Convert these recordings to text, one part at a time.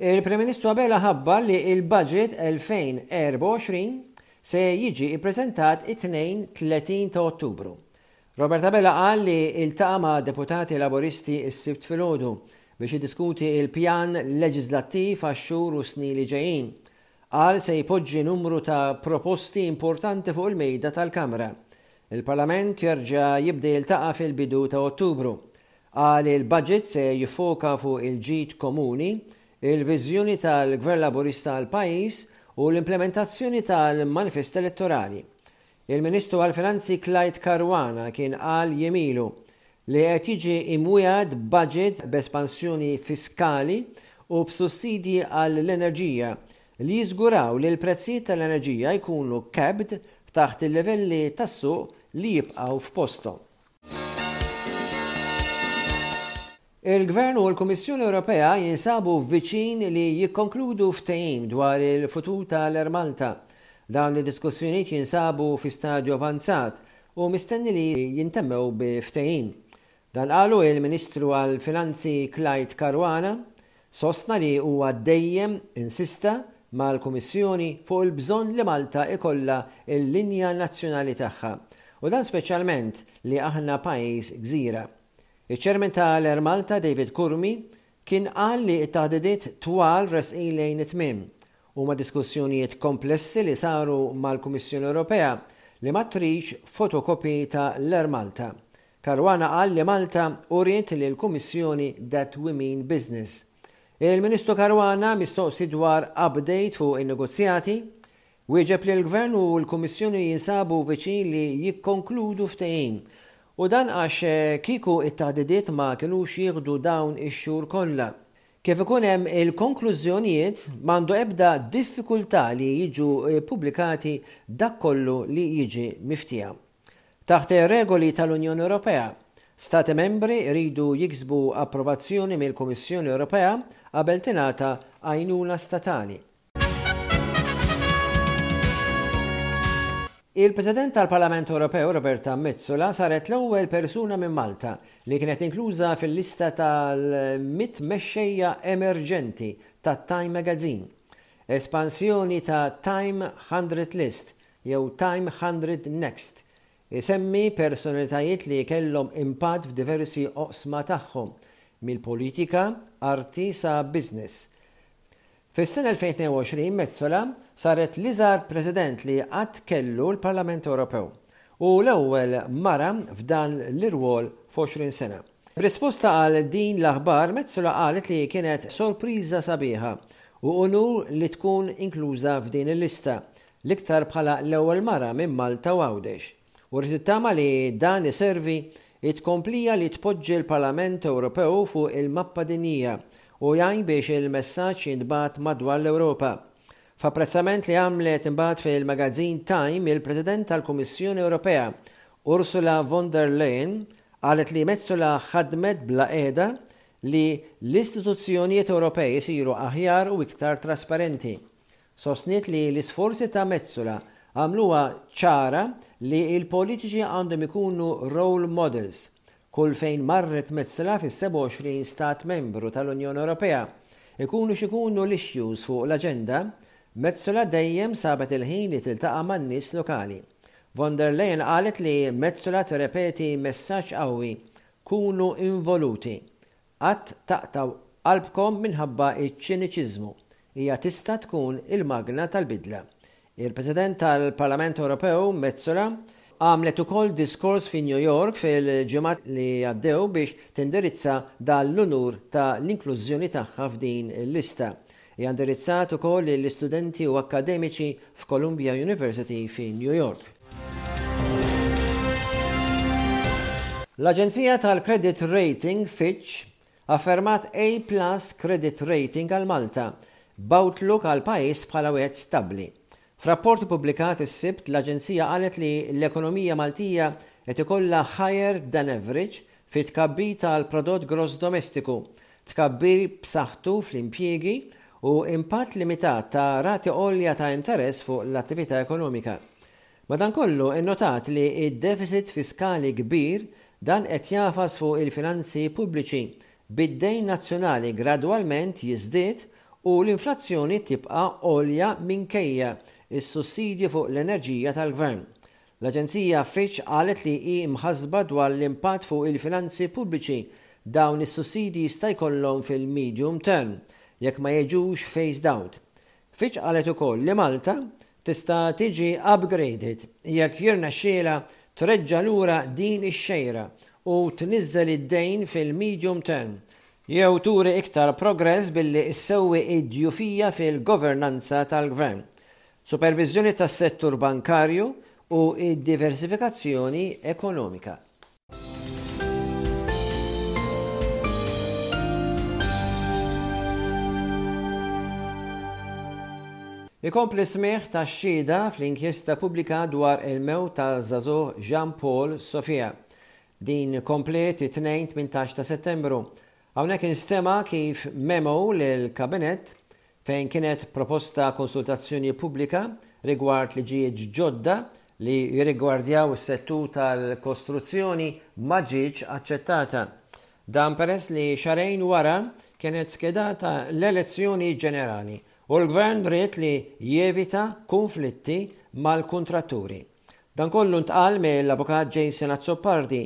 Il-Prim Ministru Abela ħabbar li l-Budget 2024 se jiġi ppreżentat it-Tnejn 30 ta' Ottubru. Robert Abela qal li iltaqa' ma' deputati Laburisti s-Sibt filgħodu biex jiddiskuti l-pjan leġiżlattiv għax-xhur u s-snin li ġejjin. Qal se jpoġġi numru ta' proposti importanti fuq il-mejda tal-Kamra. Il-Parlament jerġa' jibda jiltaqa' fil-bidu ta' Ottubru. Qal il-Budget se jiffoka fuq il-ġid komuni, il-viżjoni tal-Gvern Laburista għall-pajjiż u l-implementazzjoni tal-manifest elettorali. Il-Ministru għall-Finanzi Clyde Caruana kien qal jiem ilu li qed jiġi imwiegħed budget b'espansjoni fiskali u b'sussidji għall-enerġija li jiżguraw li l-prezzijiet tal-enerġija jkunu capped taħt il-livelli tas-suq li jibqgħu f'posthom. Il-Gvern u l-Kummissjoni Ewropea jinsabu viċin li jikkonkludu ftehim dwar il-futur tal-Air Malta. Dawn id-diskussjonijiet jinsabu fi stadju avanzat u mistenni li jintemmew bi ftehim. Dan qalu il-Ministru għall-Finanzi Clyde Caruana Sostna li huwa dejjem insista mal-Kummissjoni fuq il-bżonn li Malta ikollha l-linja nazzjonali tagħha u dan speċjalment li aħna pajjiż gżira. Iċ-Chairman tal-Air Malta David Curmi kien qal li t-taħdidiet twal resqin lejn it-tmiem. Huma diskussjonijiet komplessi li saru mal-Kummissjoni Ewropea li ma tridx fotokopji ta' l-Air Malta. Caruana qal li Malta uriet li l-Kummissjoni dat Women Business. Il-Ministru Caruana, mistoqsi dwar update fuq in-negozjati, wieġeb li l-Gvern u l-Kummissjoni jinsabu viċin li jikkonkludu ftehim u dan għax kieku t-taħdidiet ma kinux jieħdu dawn ix-xhur kollha. Kif ikun hemm il-konklużjonijiet, m'għandu ebda diffikultà li jiġu ppubblikati dak kollu li jiġi miftiehem. Taħt ir-regoli tal-Unjoni Ewropea, Stati Membri jridu jiksbu approvazzjoni mill-Kummissjoni Ewropea qabel tingħata għajnuna statali. Il-President tal-Parlament Ewropew Roberta Metsola saret l-ewwel persuna minn Malta li kienet inkluża fil-lista tal-100 mexxejja emerġenti ta' Time Magazine. Espansjoni ta' Time Hundred List jew Time Hundred Next, isemmi personalitajiet li kellhom impatt f'diversi oqsma tagħhom, mill-politika, arti sa business. Fis-sena 2022 Metsola saret l-iżgħar President li qatt kellu l-Parlament Ewropew u l-ewwel mara f'dan l-irwol f'għoxrin sena. B'risposta għal din l-aħbar Metsola qalet li kienet sorpriża sabiħa u unur li tkun inkluża f'din il-lista l-iktar bħala l-ewwel mara minn Malta u Għawdex, u rrid ittama li dan iservi t-tkomplija li tpoġġi l-Parlament Ewropew fuq il-mappa dinjija u jgħin biex il-messaġġ jintbagħat madwar l-Ewropa. F'apprezzament li għamlet imbagħad fil-magazzin Time il-President tal-Kummissjoni Ewropea, Ursula von der Leyen, qalet li Metsola ħadmet bla qiegħda li l-istituzzjonijiet Ewropej isiru aħjar u iktar trasparenti. Sostniet li l-isforzi ta' Metsola għamluha ċara li l-politiċi għandhom ikunu role models kull fejn marret Metsola fis-27 stat membru tal-Unjoni Ewropea. Ikunu x'ikunu l-issues fuq l-aġenda, Metsola dejjem sabet il-ħin li tiltaqa' man-nies lokali. Von der Leyen qalet li Metsola tirrepeti messaġġ qawwi, kunu involuti. Qatt taqtgħu qalbkom minħabba ċ-ċiniċiżmu. Hija tista' tkun il-magna tal-bidla. Il-President tal-Parlament Ewropew, Metsola, għamlet ukoll diskors fi New York fil-ġimgħat li għaddew biex tindirizza dan l-unur ta' l-inklużjoni tagħha f'din il-lista. Hija indirizzat ukoll lil studenti u akkademiċi f'Columbia University fi New York. L-aġenzija tal-credit rating Fitch affermat A plus credit rating għal Malta, b'outlook għall-pajjiż bħala wieħed stabbli. F'rapport ippubblikat is-Sibt l-Aġenzija qalet li l-ekonomija Maltija qed ikollha higher than average fi tkabbir tal-prodott gross domestiku, tkabbir b'saħħtu fl-impjiegi u impatt limitat ta' rati għolja ta' interess fuq l-attività ekonomika. Madankollu innotat li d-defiċit fiskali kbir dan qed jagħfas fuq il-finanzi pubbliċi bid-dejn nazzjonali gradwalment jiżdied u l-inflazzjoni tibqa' għolja minkejja s-sussidji fuq l-enerġija tal-Gvern. L-aġenzija Fitch qalet li hi mħassba dwar l-impatt fuq il-finanzi pubbliċi dawn is-sussidji jista' jkollhom fil-medium term jekk ma jiġux phased out. Fitch qalet ukoll li Malta tista' tiġi upgraded jekk jirnexxielha treġġa' lura din ix-xejra u tniżżel id-dejn fil-medium term, jew turi iktar progress billi ssewwi d-djufija fil-governanza tal-gvern, superviżjoni tas-settur bankarju u d-diversifikazzjoni ekonomika. Ikompli s-smigħ tax-xhieda fl-inkjesta pubblika dwar il-mewt taż-żagħżugħ Jean Paul Sofia. Din kompliet it-Tnejn 18 ta' Settembru. Hawnhekk instema' kif Memo lill-Kabinett fejn kienet proposta konsultazzjoni pubblika rigward liġijiet ġodda li jirrigwardjaw is-settur tal-kostruzzjoni ma ġietx aċċettata. Dan peress li xahrejn wara kienet skedata l-elezzjoni ġenerali u l-Gvern ried li jevita kunflitti mal-kuntratturi. Dan kollu ntqal mill-Avukat Jason Azzopardi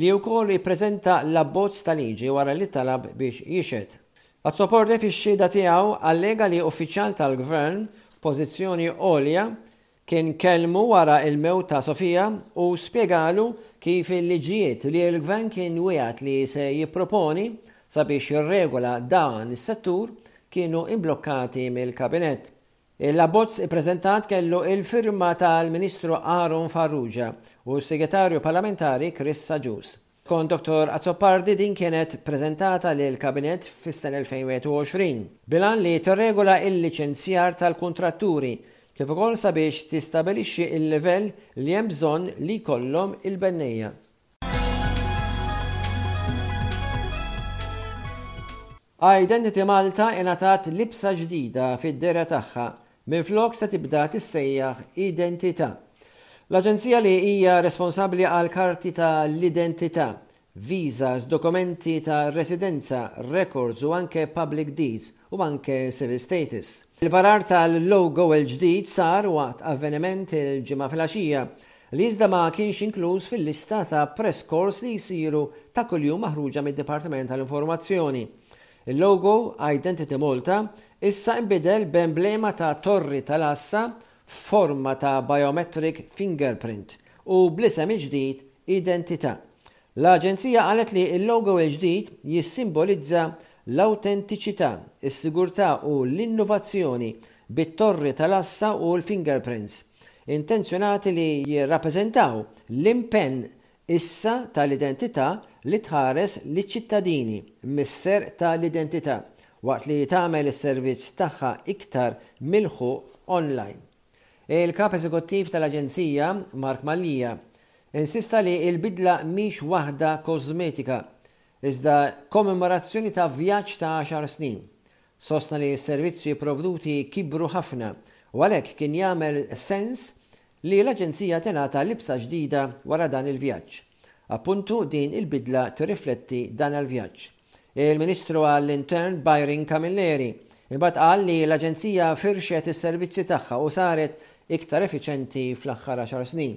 li wkoll ippreżenta l-abbozz ta' liġi wara li talab biex jixhed. Azzopardi fix-xhieda tiegħu allega li uffiċjal tal-Gvern b'pożizzjoni għolja kien kellmu wara l-mewt ta' Sofia u spjegalu kif il-liġijiet li l-Gvern kien wiegħed li se jipproponi sabiex jirregola dan is-settur kienu imblokkati mill-Kabinett L-abbozz ippreżentat kellu l-firma tal-Ministru Aaron Farrugia u s-Segretarju Parlamentari Chris Agius. Skont Dottor Azzopardi din kienet preżentata lill-Kabinett fis-sena 2021, bil-għan li tirregola l-liċenzjar tal-kuntratturi kif ukoll sabiex tistabilixxi l-livell li hemm bżonn li jkollhom il-bennejja. Identity Malta ingħatat libsa ġdida fid-dehra tagħha, minflok se tibda tissejjaħ Identita. L-aġenzija li hija responsabbli għall-karti ta' l-identità, visas, dokumenti ta' residenza, rekords u anke public deeds u anke civil status. Il-varar tal-logo l-ġdid sar waqt avveniment il-Ġimgħa filgħaxija li iżda ma kienx inkluż fil-lista ta' press corps li jsiru ta' kuljum maħruġa mid-Dipartiment tal-Informazzjoni. Il-logo Identity Malta issa inbidel b'emblema ta' Torri tal-Għassa f'forma ta' biometric fingerprint u bl-isem il-ġdid Identità. L-Aġenzija qalet li l-logo il-ġdid jissimbolizza l-awtentiċità, is-sigurtà u l-innovazzjoni bit-Torri ta' l-Għassa u l-fingerprints, intenzjonati li jirrappreżentaw l-impenn issa ta' l-identità li tħares liċ-ċittadini mis-serq ta' l-identità waqt li tagħmel is-servizz tagħha iktar milħuq online. Il-Kap Eżekuttiv ta' l-Aġenzija, Mark Mallia, insista li l-bidla mhix waħda kożmetika, iżda kommemorazzjoni ta' vjaġġ ta' għaxar snin, Sostna li s-servizzi pprovduti kibru ħafna u għalhekk kien jagħmel sens li l-Aġenzija tingħata libsa ġdida wara dan il-vjaġġ. Appuntu din il-bidla tirrifletti dan il-vjaġġ. Il-Ministru għall-Intern Byron Camilleri imbagħad qal li l-Aġenzija firxet is-servizzi tagħha u saret iktar effiċenti fl-aħħar għaxar snin.